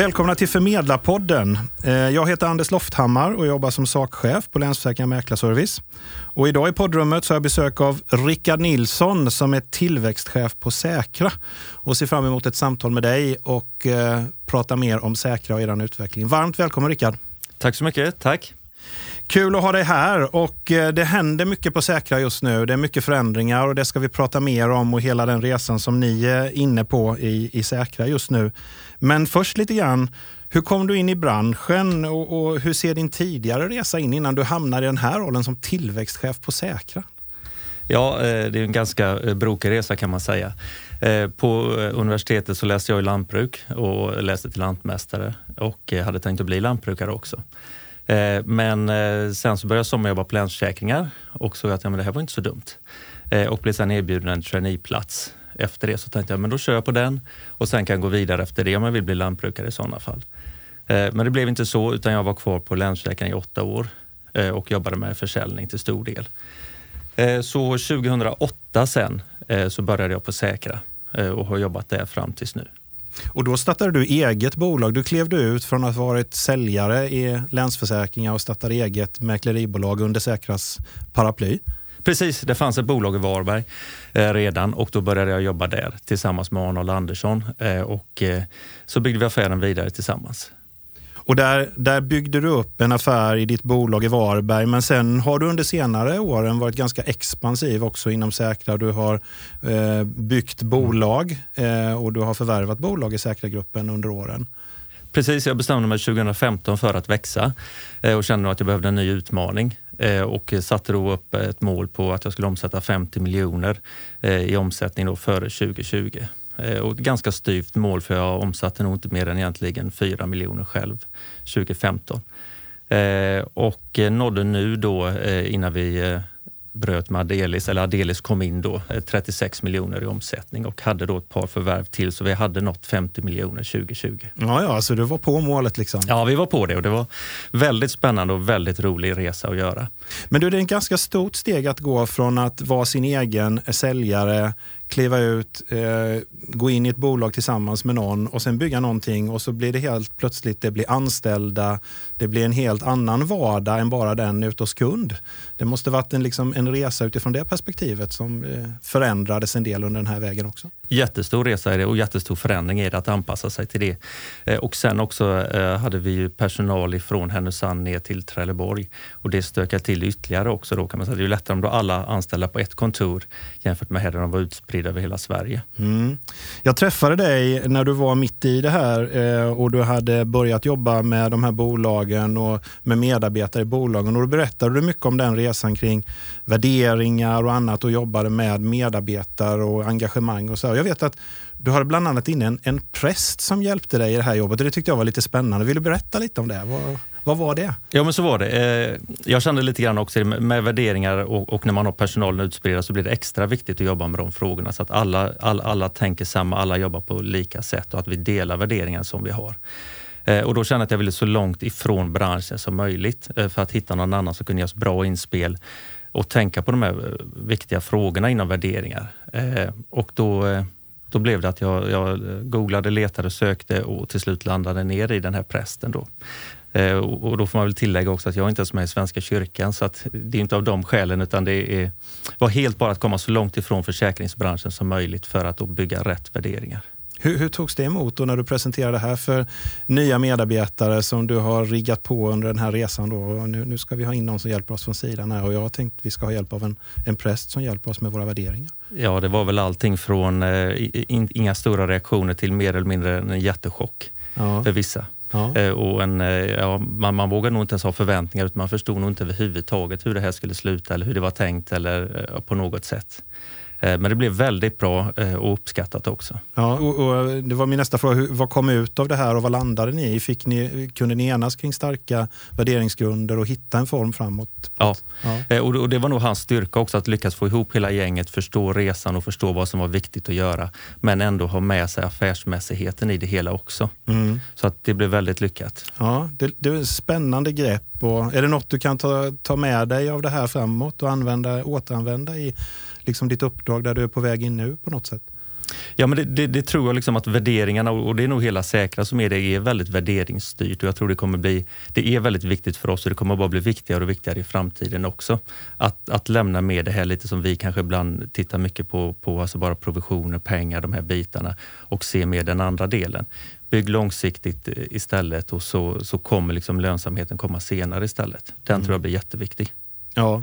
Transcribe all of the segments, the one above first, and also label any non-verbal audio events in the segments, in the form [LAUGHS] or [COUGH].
Välkomna till Förmedlarpodden. Eh, jag heter Anders Lofthammar och jobbar som sakchef på Länsförsäkringar Mäklarservice. Och idag i poddrummet så har jag besök av Rickard Nilsson som är tillväxtchef på Säkra och ser fram emot ett samtal med dig och eh, prata mer om Säkra och er utveckling. Varmt välkommen Rickard! Tack så mycket, tack! Kul att ha dig här och eh, det händer mycket på Säkra just nu. Det är mycket förändringar och det ska vi prata mer om och hela den resan som ni är inne på i, i Säkra just nu. Men först lite grann, hur kom du in i branschen och, och hur ser din tidigare resa in innan du hamnade i den här rollen som tillväxtchef på Säkra? Ja, eh, det är en ganska eh, brokig resa kan man säga. På universitetet så läste jag i lantbruk och läste till lantmästare och hade tänkt att bli lantbrukare också. Eh, men eh, sen så började jag sommarjobba på Länsförsäkringar och såg att ja, men det här var inte så dumt. Eh, och blev sen erbjuden en traineeplats. Efter det så tänkte jag men då kör jag på den och sen kan jag gå vidare efter det om jag vill bli lantbrukare i sådana fall. Eh, men det blev inte så utan jag var kvar på Länsförsäkringar i åtta år och jobbade med försäljning till stor del. Så 2008 sen så började jag på Säkra och har jobbat där fram tills nu. Och då startade du eget bolag. Du klev du ut från att ha varit säljare i Länsförsäkringar och startade eget mäkleribolag under Säkras paraply. Precis, det fanns ett bolag i Varberg eh, redan och då började jag jobba där tillsammans med Arnold Andersson eh, och eh, så byggde vi affären vidare tillsammans. Och där, där byggde du upp en affär i ditt bolag i Varberg, men sen har du under senare åren varit ganska expansiv också inom Säkra. Du har eh, byggt bolag eh, och du har förvärvat bolag i Säkra-gruppen under åren. Precis, jag bestämde mig 2015 för att växa eh, och kände att jag behövde en ny utmaning eh, och satte då upp ett mål på att jag skulle omsätta 50 miljoner eh, i omsättning då före 2020. Eh, och ett ganska styvt mål för jag omsatte nog inte mer än egentligen 4 miljoner själv 2015. Eh, och nådde nu då eh, innan vi bröt med Adelis, eller Adelis kom in då, 36 miljoner i omsättning och hade då ett par förvärv till så vi hade nått 50 miljoner 2020. Ja, ja, så du var på målet liksom? Ja, vi var på det och det var väldigt spännande och väldigt rolig resa att göra. Men du, det är ett ganska stort steg att gå från att vara sin egen säljare kliva ut, eh, gå in i ett bolag tillsammans med någon och sen bygga någonting och så blir det helt plötsligt, det blir anställda, det blir en helt annan vardag än bara den ute hos kund. Det måste varit en, liksom, en resa utifrån det perspektivet som eh, förändrades en del under den här vägen också. Jättestor resa är det och jättestor förändring är det att anpassa sig till det. Eh, och sen också eh, hade vi ju personal ifrån Härnösand ner till Trelleborg och det stökade till ytterligare också då kan man säga. Det är ju lättare om du har alla anställda på ett kontor jämfört med där de var utspridda över hela Sverige. Mm. Jag träffade dig när du var mitt i det här eh, och du hade börjat jobba med de här bolagen och med medarbetare i bolagen och då berättade du mycket om den resan kring värderingar och annat och jobbade med medarbetare och engagemang och så. Jag vet att du har bland annat inne en, en präst som hjälpte dig i det här jobbet och det tyckte jag var lite spännande. Vill du berätta lite om det? Vad, vad var det? Ja, men så var det. Eh, jag kände lite grann också med värderingar och, och när man har personalen utspridd så blir det extra viktigt att jobba med de frågorna så att alla, alla, alla tänker samma, alla jobbar på lika sätt och att vi delar värderingar som vi har. Eh, och då kände jag att jag ville så långt ifrån branschen som möjligt eh, för att hitta någon annan som kunde ge oss bra inspel och tänka på de här eh, viktiga frågorna inom värderingar. Eh, och då eh, då blev det att jag, jag googlade, letade, sökte och till slut landade ner i den här prästen. Då. Eh, och då får man väl tillägga också att jag inte ens är med i Svenska kyrkan så att det är inte av de skälen utan det är, var helt bara att komma så långt ifrån försäkringsbranschen som möjligt för att då bygga rätt värderingar. Hur, hur togs det emot då när du presenterade det här för nya medarbetare som du har riggat på under den här resan? Då? Nu, nu ska vi ha in någon som hjälper oss från sidan här och jag har tänkt att vi ska ha hjälp av en, en präst som hjälper oss med våra värderingar. Ja, det var väl allting från eh, in, inga stora reaktioner till mer eller mindre en jättechock ja. för vissa. Ja. Eh, och en, eh, ja, man, man vågar nog inte ens ha förväntningar utan man förstod nog inte överhuvudtaget hur det här skulle sluta eller hur det var tänkt eller eh, på något sätt. Eh, men det blev väldigt bra eh, och uppskattat också. Ja, och, och det var min nästa fråga. Vad kom ut av det här och vad landade ni i? Fick ni, kunde ni enas kring starka värderingsgrunder och hitta en form framåt? Ja, ja. Eh, och, och det var nog hans styrka också att lyckas få ihop hela gänget, förstå resan och förstå vad som var viktigt att göra. Men ändå ha med sig affärsmässigheten i det hela också. Mm. Så att det blev väldigt lyckat. Ja, det, det är ett spännande grepp. Och är det något du kan ta, ta med dig av det här framåt och använda, återanvända i liksom ditt uppdrag där du är på väg in nu på något sätt? Ja, men det, det, det, tror jag liksom att värderingarna, och det är nog hela Säkra som är det, är väldigt värderingsstyrt och jag tror det kommer bli, det är väldigt viktigt för oss och det kommer bara bli viktigare och viktigare i framtiden också. Att, att lämna med det här lite som vi kanske ibland tittar mycket på, på alltså bara provisioner, pengar, de här bitarna och se mer den andra delen. Bygg långsiktigt eh, istället och så, så kommer liksom lönsamheten komma senare istället. Den mm. tror jag blir jätteviktig. Ja,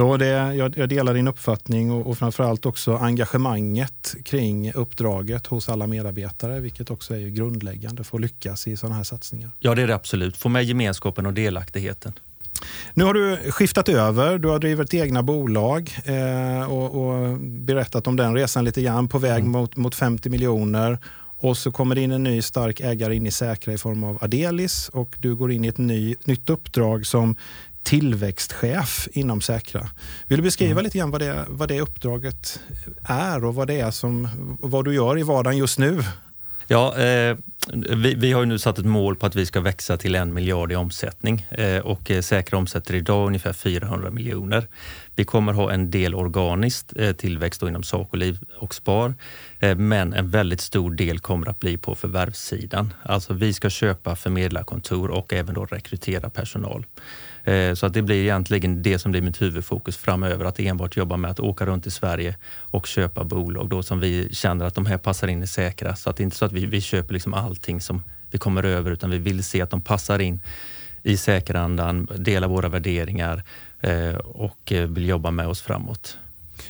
Ja, det, jag, jag delar din uppfattning och, och framförallt också engagemanget kring uppdraget hos alla medarbetare, vilket också är grundläggande för att lyckas i sådana här satsningar. Ja, det är det absolut. Få med gemenskapen och delaktigheten. Nu har du skiftat över, du har drivit egna bolag eh, och, och, berättat om den resan lite grann på väg mm. mot, mot 50 miljoner. Och så kommer det in en ny stark ägare in i Säkra i form av Adelis och du går in i ett ny, nytt uppdrag som tillväxtchef inom Säkra. Vill du beskriva mm. lite grann vad det, vad det uppdraget är och vad det är som, vad du gör i vardagen just nu? Ja, eh, vi, vi, har nu satt ett mål på att vi ska växa till en miljard i omsättning eh, och eh, Säkra omsätter idag ungefär 400 miljoner. Vi kommer ha en del organiskt eh, tillväxt inom Saco Liv och Spar, eh, men en väldigt stor del kommer att bli på förvärvssidan. Alltså vi ska köpa förmedlarkontor och även då rekrytera personal. Eh, så att det blir egentligen det som blir mitt huvudfokus framöver, att enbart jobba med att åka runt i Sverige och köpa bolag då som vi känner att de här passar in i Säkra. Så att det är inte så att vi, vi köper liksom allting som vi kommer över, utan vi vill se att de passar in i säkerandan, delar våra värderingar eh, och eh, vill jobba med oss framåt.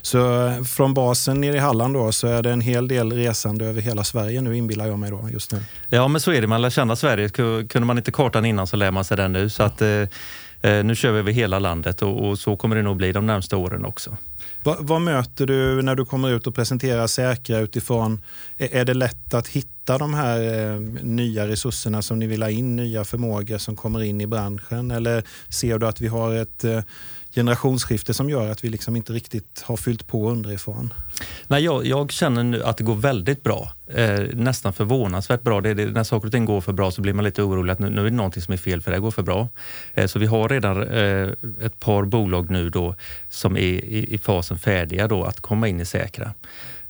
Så från basen nere i Halland då, så är det en hel del resande över hela Sverige nu inbillar jag mig då just nu. Ja men så är det, man lär känna Sverige. Kunde man inte kartan innan så lär man sig den nu. Så att, Eh, Eh, nu kör vi över hela landet och, och, så kommer det nog bli de närmsta åren också. Vad, vad, möter du när du kommer ut och presenterar Säkra utifrån? Är, det lätt att hitta de här eh, nya resurserna som ni vill ha in, nya förmågor som kommer in i branschen? Eller ser du att vi har ett eh, generationsskifte som gör att vi liksom inte riktigt har fyllt på underifrån? Nej, jag, jag känner nu att det går väldigt bra. Eh, nästan förvånansvärt bra. Det, det, när saker och ting går för bra så blir man lite orolig att nu, nu är det någonting som är fel för det går för bra. Eh, så vi har redan eh, ett par bolag nu då som är i, i fasen färdiga då att komma in i Säkra.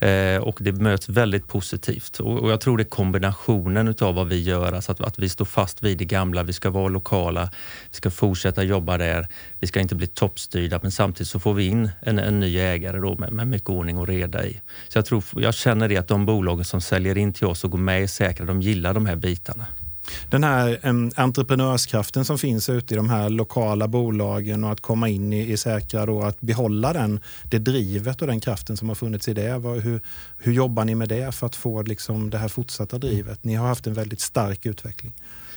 Eh, och det möts väldigt positivt. Och, och, jag tror det är kombinationen utav vad vi gör, alltså att, att vi står fast vid det gamla, vi ska vara lokala, vi ska fortsätta jobba där, vi ska inte bli toppstyrda men samtidigt så får vi in en, en ny ägare då med, med mycket ordning och reda i. Så jag, tror, jag känner det att de bolagen som säljer in till oss och går med i Säkra, de gillar de här bitarna. Den här em, entreprenörskraften som finns ute i de här lokala bolagen och att komma in i, i Säkra då, att behålla den, det drivet och den kraften som har funnits i det. Vad, hur, hur jobbar ni med det för att få liksom, det här fortsatta drivet? Ni har haft en väldigt stark utveckling.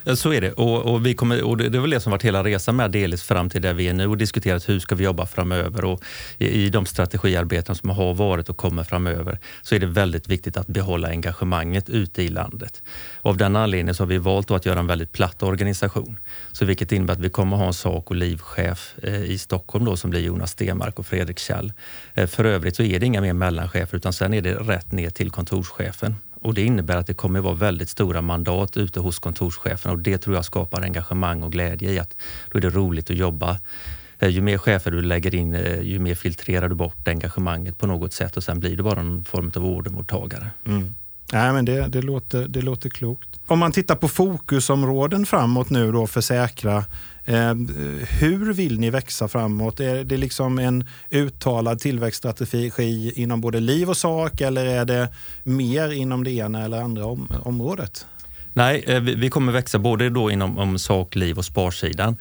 Så är det. Och, och vi kommer, och det är väl det som varit hela resan med Adelis fram till där vi är nu och diskuterat hur ska vi jobba framöver. Och i, I de strategiarbeten som har varit och kommer framöver så är det väldigt viktigt att behålla engagemanget ute i landet. Av den anledningen så har vi valt att göra en väldigt platt organisation. Så vilket innebär att vi kommer ha en sak och livchef eh, i Stockholm då som blir Jonas Stenmark och Fredrik Kjell. Eh, för övrigt så är det inga mer mellanchefer utan sen är det rätt ner till kontorschefen. Och det innebär att det kommer vara väldigt stora mandat ute hos kontorscheferna och det tror jag skapar engagemang och glädje i att då är det roligt att jobba. Eh, ju mer chefer du lägger in, eh, ju mer filtrerar du bort engagemanget på något sätt och sen blir du bara någon form av ordermottagare. Mm. Nej, men det, det, låter, det låter klokt. Om man tittar på fokusområden framåt nu då för Säkra. Eh, hur vill ni växa framåt? Är det liksom en uttalad tillväxtstrategi inom både liv och sak eller är det mer inom det ena eller andra om, området? Nej, eh, vi kommer växa både då inom om sak, liv och sparsidan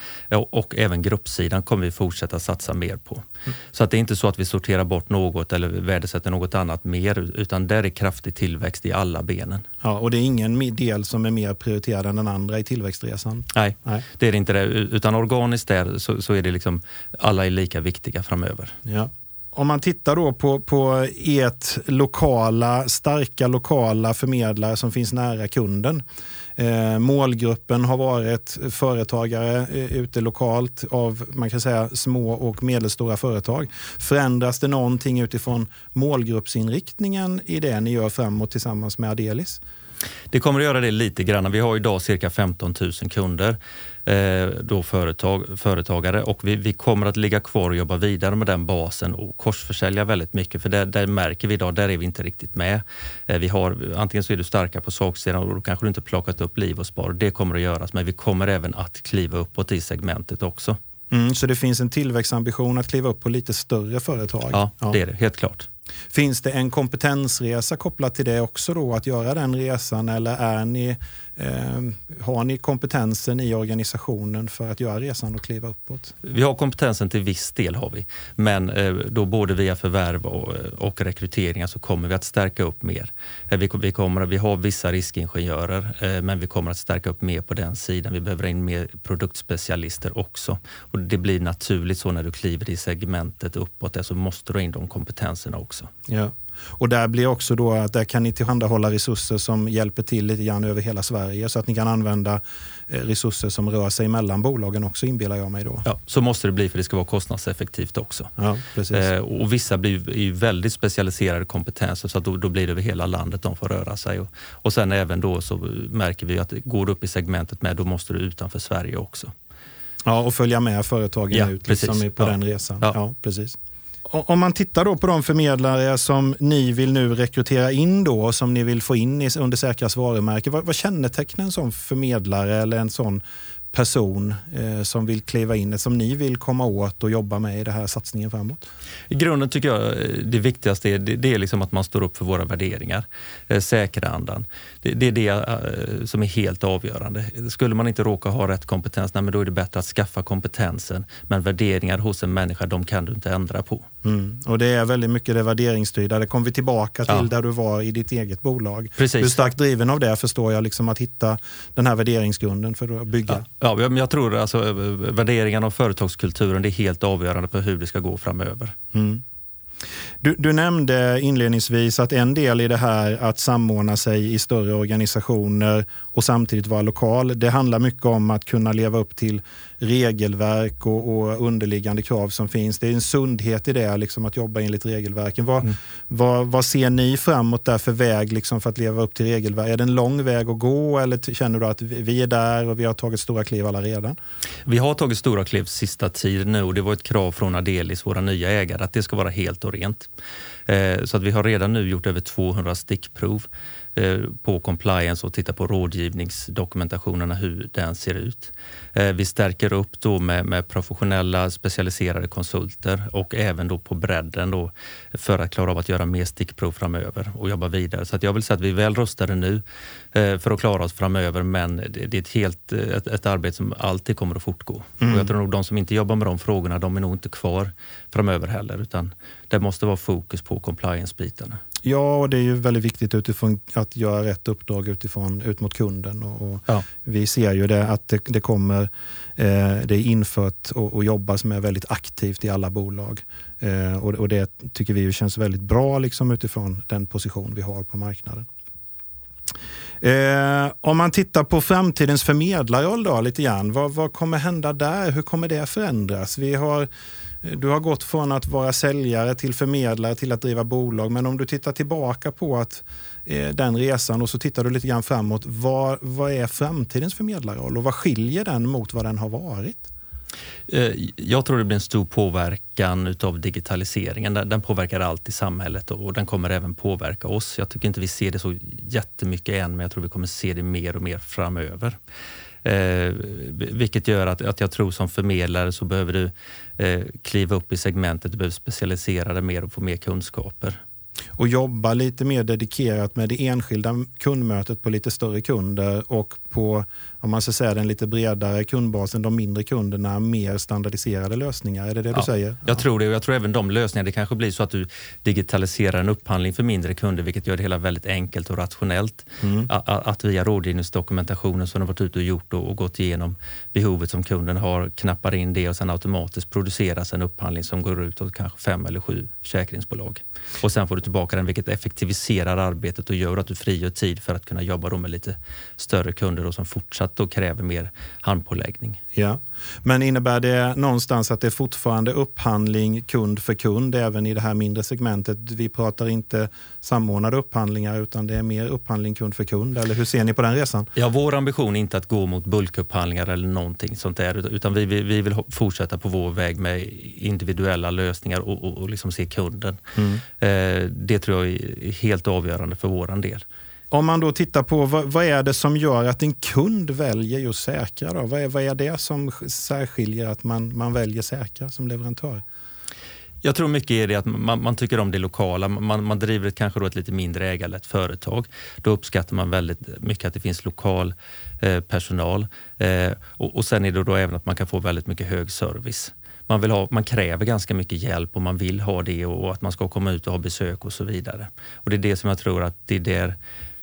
och även gruppsidan kommer vi fortsätta satsa mer på. Mm. Så att det är inte så att vi sorterar bort något eller värdesätter något annat mer utan där är kraftig tillväxt i alla benen. Ja, och det är ingen del som är mer prioriterad än den andra i tillväxtresan? Nej, Nej. det är det inte det. Utan organiskt där så, så är det liksom alla är lika viktiga framöver. Ja om man tittar då på, på ert lokala, starka lokala förmedlare som finns nära kunden. Eh, målgruppen har varit företagare eh, ute lokalt av man kan säga små och medelstora företag. Förändras det någonting utifrån målgruppsinriktningen i det ni gör framåt tillsammans med Adelis? Det kommer att göra det lite grann. Vi har idag cirka 15 000 kunder, eh, då företag, företagare och vi, vi, kommer att ligga kvar och jobba vidare med den basen och korsförsälja väldigt mycket för där, där märker vi idag, där är vi inte riktigt med. Eh, vi har, antingen så är du starka på saksidan och då kanske du inte plockat upp liv och spar. Det kommer att göras men vi kommer även att kliva uppåt i segmentet också. Mm, så det finns en tillväxtambition att kliva upp på lite större företag? Ja, ja. det är det. Helt klart. Finns det en kompetensresa kopplat till det också då, att göra den resan? Eller är ni, har ni kompetensen i organisationen för att göra resan och kliva uppåt? Vi har kompetensen till viss del har vi, men eh, då både via förvärv och, och rekryteringar så kommer vi att stärka upp mer. Eh, vi, vi, kommer, vi har vissa riskingenjörer, eh, men vi kommer att stärka upp mer på den sidan. Vi behöver in mer produktspecialister också och det blir naturligt så när du kliver i segmentet uppåt, så måste du ha in de kompetenserna också. Ja. Och där blir också då att där kan ni tillhandahålla resurser som hjälper till lite grann över hela Sverige så att ni kan använda eh, resurser som rör sig mellan bolagen också inbillar jag mig då. Ja, så måste det bli för det ska vara kostnadseffektivt också. Ja, precis. Eh, och vissa blir ju väldigt specialiserade kompetenser så att då, då, blir det över hela landet de får röra sig. Och, och sen även då så märker vi att går du upp i segmentet med då måste du utanför Sverige också. Ja, och följa med företagen ja, ut liksom på ja. den resan. Ja. ja. precis om man tittar då på de förmedlare som ni vill nu rekrytera in då, som ni vill få in under Säkras varumärke. Vad, vad kännetecknar en sån förmedlare eller en sån person eh, som vill kliva in, som ni vill komma åt och jobba med i den här satsningen framåt? I grunden tycker jag eh, det viktigaste är, det, det är liksom att man står upp för våra värderingar. Eh, säkra andan. Det, det är det eh, som är helt avgörande. Skulle man inte råka ha rätt kompetens, nej, men då är det bättre att skaffa kompetensen. Men värderingar hos en människa, de kan du inte ändra på. Mm. Och det är väldigt mycket det värderingsstyrda. Det kommer vi tillbaka till ja. där du var i ditt eget bolag. Precis. Du är starkt driven av det förstår jag, liksom att hitta den här värderingsgrunden för att bygga. Ja. Ja, jag tror alltså värderingarna och företagskulturen det är helt avgörande för hur det ska gå framöver. Mm. Du, du, nämnde inledningsvis att en del i det här att samordna sig i större organisationer och samtidigt vara lokal. Det handlar mycket om att kunna leva upp till regelverk och, och underliggande krav som finns. Det är en sundhet i det, liksom, att jobba enligt regelverken. Vad, mm. vad, vad ser ni framåt där för väg liksom, för att leva upp till regelverk? Är det en lång väg att gå eller känner du att vi är där och vi har tagit stora kliv alla redan? Vi har tagit stora kliv sista tiden nu och det var ett krav från Adelis, våra nya ägare, att det ska vara helt och rent. Eh, så att vi har redan nu gjort över 200 stickprov på compliance och titta på rådgivningsdokumentationerna, hur den ser ut. Eh, vi stärker upp då med, med professionella specialiserade konsulter och även då på bredden då för att klara av att göra mer stickprov framöver och jobba vidare. Så jag vill säga att vi är väl rustade nu eh, för att klara oss framöver men det är ett, helt, ett, ett arbete som alltid kommer att fortgå. Mm. Och jag tror nog de som inte jobbar med de frågorna, de är nog inte kvar framöver heller utan det måste vara fokus på compliance-bitarna. Ja, och det är ju väldigt viktigt utifrån att göra rätt uppdrag utifrån, ut mot kunden. Och, ja. Vi ser ju det att det, det kommer, eh, det är infört och, och jobbas med väldigt aktivt i alla bolag. Eh, och, och, det tycker vi känns väldigt bra liksom, utifrån den position vi har på marknaden. Eh, om man tittar på framtidens förmedlarroll då, lite grann. Vad, vad kommer hända där? Hur kommer det förändras? Vi har du har gått från att vara säljare till förmedlare till att driva bolag. Men om du tittar tillbaka på att, eh, den resan och så tittar du lite grann framåt. Vad, vad är framtidens förmedlarroll och vad skiljer den mot vad den har varit? Eh, jag tror det blir en stor påverkan utav digitaliseringen. Den påverkar allt i samhället och den kommer även påverka oss. Jag tycker inte vi ser det så jättemycket än, men jag tror vi kommer se det mer och mer framöver. Eh, vilket gör att, att jag tror som förmedlare så behöver du eh, kliva upp i segmentet, du behöver specialisera dig mer och få mer kunskaper. Och jobba lite mer dedikerat med det enskilda kundmötet på lite större kunder och på om man ska säga den lite bredare kundbasen, de mindre kunderna, mer standardiserade lösningar? Är det det ja, du säger? Jag tror det och jag tror även de lösningarna, det kanske blir så att du digitaliserar en upphandling för mindre kunder vilket gör det hela väldigt enkelt och rationellt. Mm. Att, att via rådgivningsdokumentationen som de varit ute och gjort och, och gått igenom behovet som kunden har, knappar in det och sen automatiskt produceras en upphandling som går ut åt kanske fem eller sju försäkringsbolag. Och sen får du tillbaka den vilket effektiviserar arbetet och gör att du frigör tid för att kunna jobba med lite större kunder och som fortsatt att då kräver mer handpåläggning. Ja. Men innebär det någonstans att det är fortfarande upphandling kund för kund även i det här mindre segmentet? Vi pratar inte samordnade upphandlingar utan det är mer upphandling kund för kund. Eller hur ser ni på den resan? Ja, vår ambition är inte att gå mot bulkupphandlingar eller någonting sånt där utan vi, vi, vi vill fortsätta på vår väg med individuella lösningar och, och, och liksom se kunden. Mm. Eh, det tror jag är helt avgörande för vår del. Om man då tittar på vad, vad, är det som gör att en kund väljer just Säkra? Då? Vad, är, vad är det som särskiljer att man, man väljer Säkra som leverantör? Jag tror mycket är det att man, man tycker om det lokala. Man, man driver ett, kanske då ett lite mindre ägarlett företag. Då uppskattar man väldigt mycket att det finns lokal eh, personal. Eh, och, och sen är det då även att man kan få väldigt mycket hög service. Man, vill ha, man kräver ganska mycket hjälp och man vill ha det och att man ska komma ut och ha besök och så vidare. Och Det är det som jag tror att det är där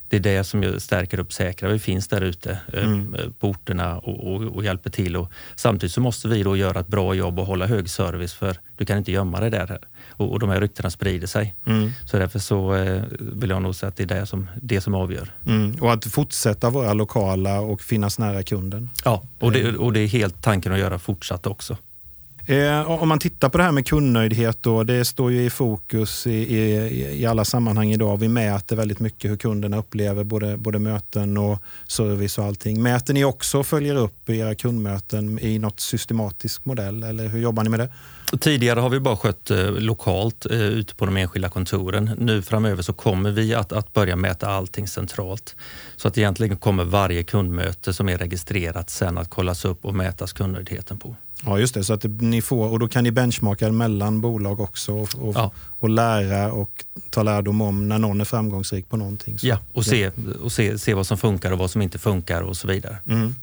det är det som stärker upp Säkra. Vi finns där ute eh, mm. på orterna och, och, och, hjälper till. Och samtidigt så måste vi då göra ett bra jobb och hålla hög service för du kan inte gömma dig där. Och, och de här ryktena sprider sig. Mm. Så därför så eh, vill jag nog säga att det är det som, det som avgör. Mm. Och att fortsätta vara lokala och finnas nära kunden. Ja, och det, och det är helt tanken att göra fortsatt också. Eh, om man tittar på det här med kundnöjdhet, då, det står ju i fokus i, i, i, alla sammanhang idag. Vi mäter väldigt mycket hur kunderna upplever både, både möten och service och allting. Mäter ni också och följer upp era kundmöten i något systematisk modell eller hur jobbar ni med det? Tidigare har vi bara skött eh, lokalt eh, ute på de enskilda kontoren. Nu framöver så kommer vi att, att börja mäta allting centralt. Så att egentligen kommer varje kundmöte som är registrerat sen att kollas upp och mätas kundnöjdheten på. Ja, just det. Så att ni får, och då kan ni benchmarka mellan bolag också och, och, ja. och lära och ta lärdom om när någon är framgångsrik på någonting. Så, ja, och, se, och se, se vad som funkar och vad som inte funkar och så vidare. Mm.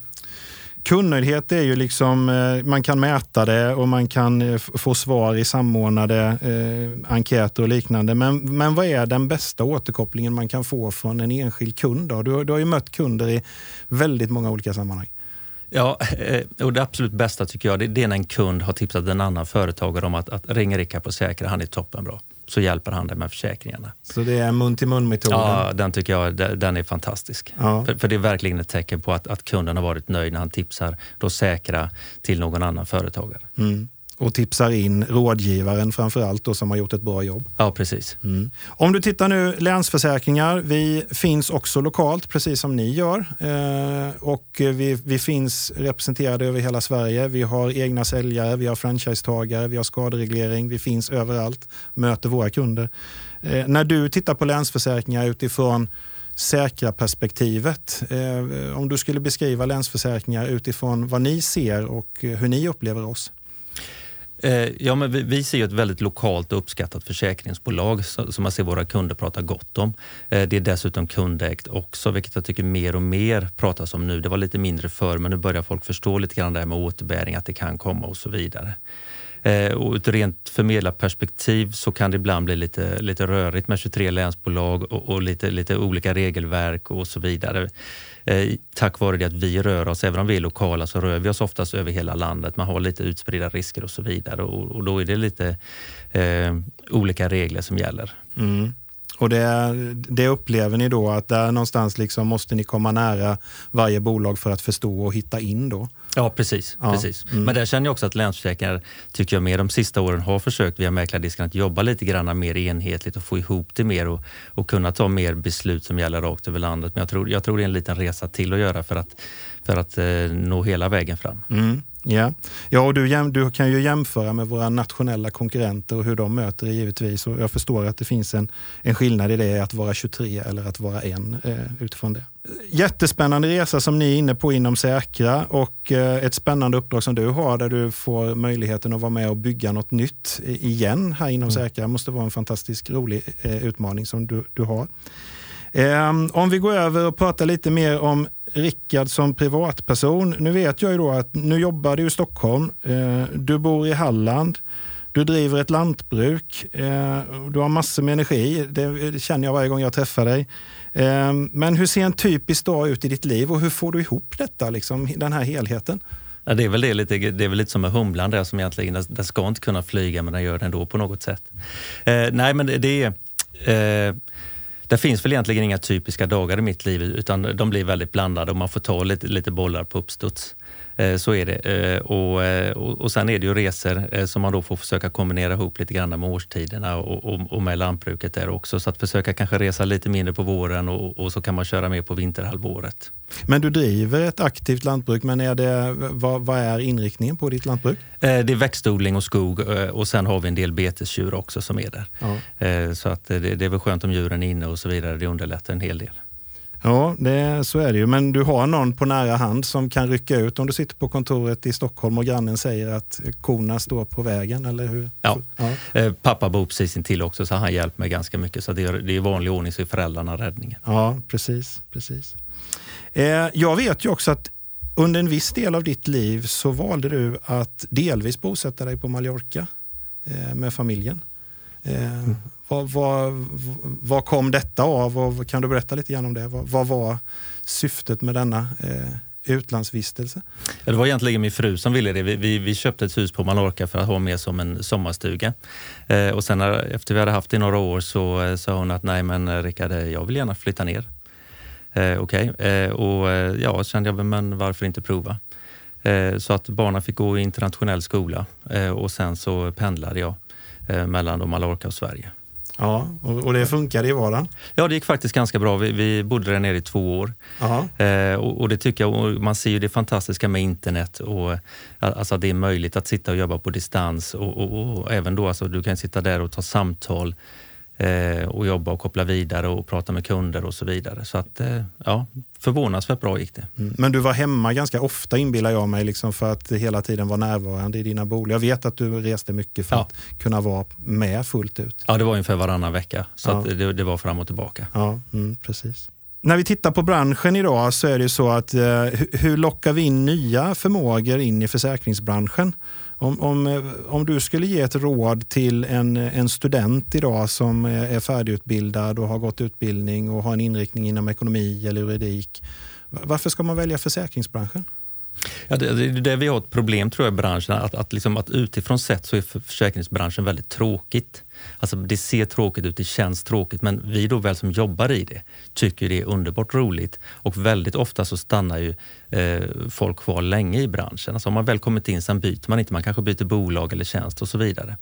Kundnöjdhet är ju liksom, eh, man kan mäta det och man kan eh, få svar i samordnade eh, enkäter och liknande. Men, men vad är den bästa återkopplingen man kan få från en enskild kund? Då? Du, du har ju mött kunder i väldigt många olika sammanhang. Ja, eh, och det absolut bästa tycker jag det är när en kund har tipsat en annan företagare om att, att ringa Rickard på Säkra, han är toppenbra. Så hjälper han dig med försäkringarna. Så det är mun till mun-metoden? Ja, den tycker jag den är fantastisk. Ja. För, för, det är verkligen ett tecken på att, att kunden har varit nöjd när han tipsar då Säkra till någon annan företagare. Mm och tipsar in rådgivaren framför allt då, som har gjort ett bra jobb. Ja, precis. Mm. Om du tittar nu, Länsförsäkringar, vi finns också lokalt precis som ni gör. Eh, och vi, vi finns representerade över hela Sverige. Vi har egna säljare, vi har franchisetagare, vi har skadereglering. Vi finns överallt, möter våra kunder. Eh, när du tittar på Länsförsäkringar utifrån säkra perspektivet. Eh, om du skulle beskriva Länsförsäkringar utifrån vad ni ser och hur ni upplever oss? Eh, ja, men vi, vi ser ett väldigt lokalt och uppskattat försäkringsbolag som man ser våra kunder prata gott om. Eh, det är dessutom kundägt också, vilket jag tycker mer och mer pratas om nu. Det var lite mindre förr, men nu börjar folk förstå lite grann det här med återbäring, att det kan komma och så vidare. Eh, och ur ett rent förmedlarperspektiv så kan det ibland bli lite, lite rörigt med 23 länsbolag och, och lite, lite olika regelverk och så vidare. Eh, tack vare det att vi rör oss, även om vi är lokala, så rör vi oss oftast över hela landet. Man har lite utspridda risker och så vidare och, och då är det lite eh, olika regler som gäller. Mm. Och det, det, upplever ni då att där någonstans liksom måste ni komma nära varje bolag för att förstå och hitta in då? Ja, precis. Ja. precis. Mm. Men där känner jag också att Länsförsäkringar, tycker jag, mer de sista åren har försökt via Mäklardisken att jobba lite grann mer enhetligt och få ihop det mer och, och kunna ta mer beslut som gäller rakt över landet. Men jag tror, jag tror det är en liten resa till att göra för att, för att eh, nå hela vägen fram. Mm. Ja, ja och du, du, kan ju jämföra med våra nationella konkurrenter och hur de möter det givetvis. Och jag förstår att det finns en, en skillnad i det att vara 23 eller att vara en eh, utifrån det. Jättespännande resa som ni är inne på inom Säkra och eh, ett spännande uppdrag som du har där du får möjligheten att vara med och bygga något nytt igen här inom mm. Säkra. Det måste vara en fantastiskt rolig eh, utmaning som du, du har. Ehm, om vi går över och pratar lite mer om Rickard som privatperson. Nu vet jag ju då att nu jobbar du i Stockholm. Eh, du bor i Halland. Du driver ett lantbruk. Eh, du har massor med energi. Det känner jag varje gång jag träffar dig. Eh, men hur ser en typisk dag ut i ditt liv och hur får du ihop detta, liksom, den här helheten? Ja, det, är väl det, lite, det är väl lite som med humlan där som egentligen, den ska inte kunna flyga men den gör det ändå på något sätt. Eh, nej men det är eh, det finns väl egentligen inga typiska dagar i mitt liv utan de blir väldigt blandade och man får ta lite, lite bollar på uppstuds. Eh, så är det. Eh, och, och, sen är det ju resor som man då får försöka kombinera ihop lite grann med årstiderna och, och, och med lantbruket där också. Så att försöka kanske resa lite mindre på våren och, och så kan man köra mer på vinterhalvåret. Men du driver ett aktivt lantbruk, men är det, vad, vad, är inriktningen på ditt lantbruk? Det är växtodling och skog och sen har vi en del betesdjur också som är där. Ja. Så att det, det är väl skönt om djuren är inne och så vidare. Det underlättar en hel del. Ja, det, så är det ju. Men du har någon på nära hand som kan rycka ut om du sitter på kontoret i Stockholm och grannen säger att korna står på vägen, eller hur? Ja. ja. Eh, pappa bor precis intill också så han hjälper mig ganska mycket. Så det är, det är i vanlig ordning så är föräldrarna räddningen. Ja, precis. precis. Eh, jag vet ju också att under en viss del av ditt liv så valde du att delvis bosätta dig på Mallorca eh, med familjen. Eh, Vad, vad, vad kom detta av och kan du berätta lite grann om det? Vad, vad var syftet med denna eh, utlandsvistelse? Ja, det var egentligen min fru som ville det. Vi, vi, vi, köpte ett hus på Mallorca för att ha med som en sommarstuga. Eh, och sen när, efter vi hade haft det i några år så eh, sa hon att nej men eh, Rickard, eh, jag vill gärna flytta ner. Eh, Okej, okay. eh, och eh, ja, kände jag, men varför inte prova? så att barnen fick gå i internationell skola och sen så pendlade jag mellan Mallorca och Sverige. Ja, och, det funkade i vardagen? Ja, det gick faktiskt ganska bra. Vi, vi bodde där nere i två år. Eh, och, och, det tycker jag, man ser ju det fantastiska med internet och alltså det är möjligt att sitta och jobba på distans och, och, och även då, alltså du kan sitta där och ta samtal eh, och jobba och koppla vidare och prata med kunder och så vidare. Så att, eh, ja, förvånansvärt bra gick det. Mm. Men du var hemma ganska ofta inbillar jag mig, liksom för att hela tiden vara närvarande i dina bolag. Jag vet att du reste mycket för ja. att kunna vara med fullt ut. Ja, det var ungefär varannan vecka. Så ja. det, det, var fram och tillbaka. Ja, mm, precis. När vi tittar på branschen idag så är det så att eh, hur lockar vi in nya förmågor in i försäkringsbranschen? Om, om, eh, om du skulle ge ett råd till en, eh, en student idag som eh, är färdigutbildad och har gått utbildning och har en inriktning inom ekonomi eller juridik. Varför ska man välja försäkringsbranschen? Ja, det, det, det vi har ett problem tror jag i branschen, att, att, liksom, att utifrån sett så är försäkringsbranschen väldigt tråkigt. Alltså det ser tråkigt ut, det känns tråkigt, men vi då väl som jobbar i det tycker det är underbart roligt. Och väldigt ofta så stannar ju eh, folk kvar länge i branschen. Alltså om man väl kommit in, sen byter man inte. Man kanske byter bolag eller tjänst och så vidare.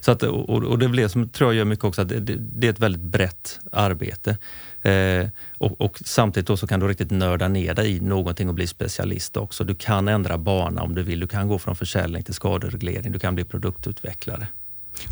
Så att, och, och det blir som tror jag gör mycket också, att det, det är ett väldigt brett arbete. Eh, och, och, samtidigt då så kan du riktigt nörda ner dig i någonting och bli specialist också. Du kan ändra bana om du vill. Du kan gå från försäljning till skadereglering. Du kan bli produktutvecklare.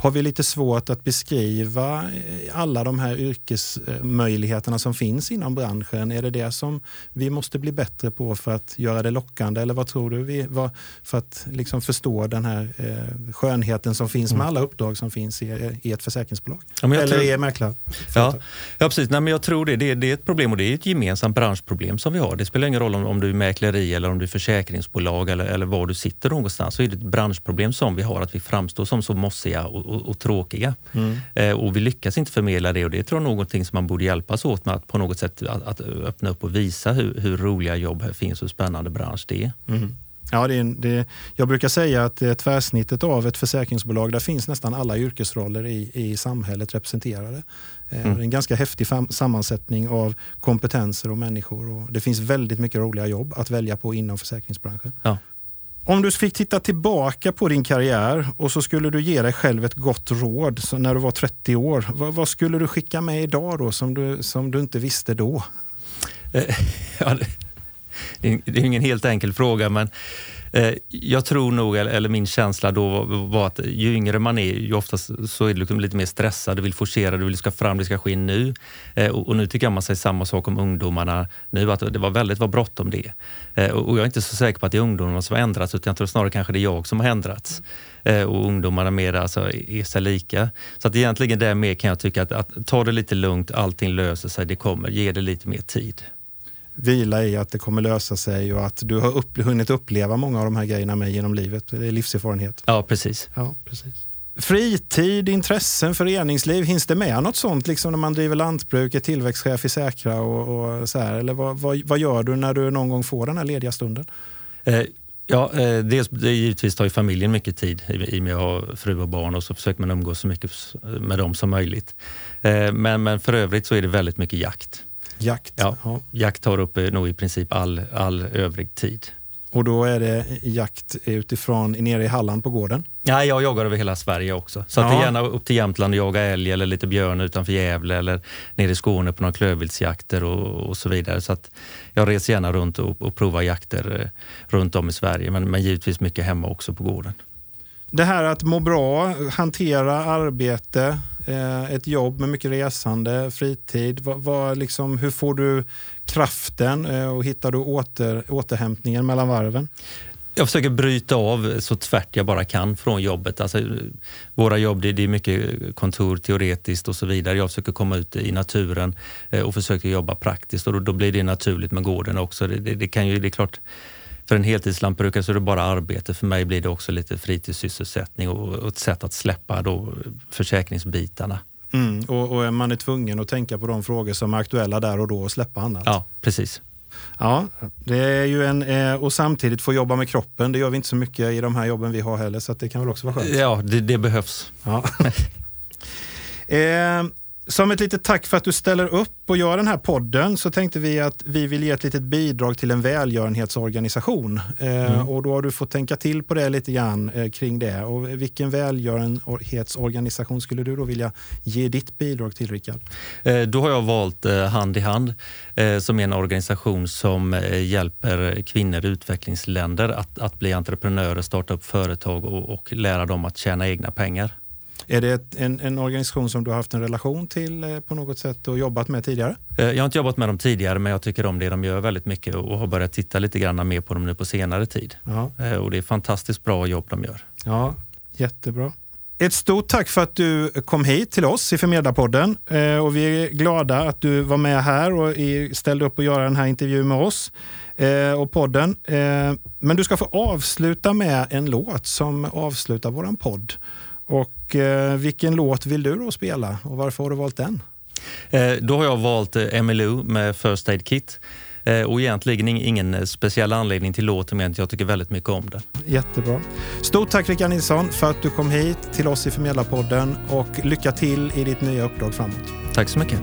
Har vi lite svårt att beskriva eh, alla de här yrkesmöjligheterna som finns inom branschen? Är det det som vi måste bli bättre på för att göra det lockande? Eller vad tror du? Vi, vad, för att liksom förstå den här eh, skönheten som finns med mm. alla uppdrag som finns i, i ett försäkringsbolag? Ja, Eller tror, i mäklare? Ja, ja, precis. Nej, men jag tror det. det. Det är ett problem och det är ett gemensamt branschproblem som vi har. Det spelar ingen roll om, om du är mäkleri eller om du är försäkringsbolag eller, eller var du sitter någonstans. Så är det ett branschproblem som vi har, att vi framstår som så mossiga och, och, och tråkiga. Mm. Eh, och vi lyckas inte förmedla det och det tror jag är någonting som man borde hjälpas åt med att på något sätt att, att öppna upp och visa hur, hur, roliga jobb här finns och hur spännande bransch det är. Mm. Ja, det är, det, jag brukar säga att det tvärsnittet av ett försäkringsbolag, där finns nästan alla yrkesroller i, i samhället representerade. Eh, mm. En ganska häftig sammansättning av kompetenser och människor. Och det finns väldigt mycket roliga jobb att välja på inom försäkringsbranschen. Ja. Om du fick titta tillbaka på din karriär och så skulle du ge dig själv ett gott råd så när du var 30 år. Vad, vad, skulle du skicka med idag då som du, som du inte visste då? Eh, [LAUGHS] ja, det, det är ingen helt enkel fråga men Eh, Eh, jag tror nog, eller min känsla då var att ju yngre man är, ju oftast så är du liksom lite mer stressad, du vill forcera, du vill ska fram, det ska ske nu. Eh, och nu tycker jag man säger samma sak om ungdomarna nu, att det var väldigt var bråttom det. Eh, och jag är inte så säker på att det är ungdomarna som har ändrats, utan jag tror snarare kanske det är jag som har ändrats. Och ungdomarna mer alltså, är sig lika. Så att egentligen där mer kan jag tycka att, att ta det lite lugnt, allting löser sig, det kommer, ge det lite mer tid vila i att det kommer lösa sig och att du har upp, hunnit uppleva många av de här grejerna med genom livet. Det är livserfarenhet. Ja, precis. Ja, precis. Fritid, intressen, föreningsliv, hinns det med något sånt liksom när man driver lantbruk, är tillväxtchef i Säkra och, och så här? Eller vad, vad, vad, gör du när du någon gång får den här lediga stunden? Eh, ja, eh, dels det givetvis tar ju familjen mycket tid i och med att ha fru och barn och så försöker man umgås så mycket med dem som möjligt. Eh, men, men för övrigt så är det väldigt mycket jakt. Jakt? Ja, ja. jakt tar upp nog i princip all, all övrig tid. Och då är det jakt utifrån nere i Halland på gården? Ja, jag jagar över hela Sverige också. Så ja. att det är gärna upp till Jämtland och jaga älg eller lite björn utanför Gävle eller nere i Skåne på några klövviltsjakter och, och, så vidare. Så att jag reser gärna runt och, och provar jakter eh, runt om i Sverige, men, men givetvis mycket hemma också på gården. Det här att må bra, hantera arbete, eh, ett jobb med mycket resande, fritid. Vad, vad liksom, hur får du kraften eh, och hittar du åter, återhämtningen mellan varven? Jag försöker bryta av så tvärt jag bara kan från jobbet. Alltså, våra jobb det är mycket kontor teoretiskt och så vidare. Jag försöker komma ut i naturen eh, och försöker jobba praktiskt och då, då blir det naturligt med gården också. Det, det, det, kan ju, det är klart, för en heltidslantbrukare så är det bara arbete. För mig blir det också lite fritidssysselsättning och ett sätt att släppa då försäkringsbitarna. Mm, och, och man är tvungen att tänka på de frågor som är aktuella där och då och släppa annat. Ja, precis. Ja, det är ju en, eh, och samtidigt få jobba med kroppen. Det gör vi inte så mycket i de här jobben vi har heller, så det kan väl också vara skönt. Ja, det, det behövs. Ja. [LAUGHS] eh, som ett litet tack för att du ställer upp och gör den här podden så tänkte vi att vi vill ge ett litet bidrag till en välgörenhetsorganisation. Eh, mm. och då har du fått tänka till på det lite grann eh, kring det. Och vilken välgörenhetsorganisation skulle du då vilja ge ditt bidrag till, Rickard? Eh, då har jag valt Hand i hand som är en organisation som hjälper kvinnor i utvecklingsländer att, att bli entreprenörer, starta upp företag och, och lära dem att tjäna egna pengar. Är det en, en, organisation som du har haft en relation till eh, på något sätt och jobbat med tidigare? Eh, jag har inte jobbat med dem tidigare men jag tycker om det de gör väldigt mycket och har börjat titta lite grann mer på dem nu på senare tid. Ja. Eh, och det är fantastiskt bra jobb de gör. Ja, jättebra. Ett stort tack för att du kom hit till oss i Förmedlarpodden. Och vi är glada att du var med här och ställde upp och göra den här intervjun med oss och podden. Men du ska få avsluta med en låt som avslutar våran podd. Och eh, vilken låt vill du då spela och varför har du valt den? Eh, då har jag valt eh, med First Aid Kit. Eh, och egentligen ingen speciell anledning till låten, men jag tycker väldigt mycket om den. Jättebra. Stort tack Rickard Nilsson för att du kom hit till oss i Förmedlarpodden och lycka till i ditt nya uppdrag framåt. Tack så mycket.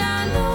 I know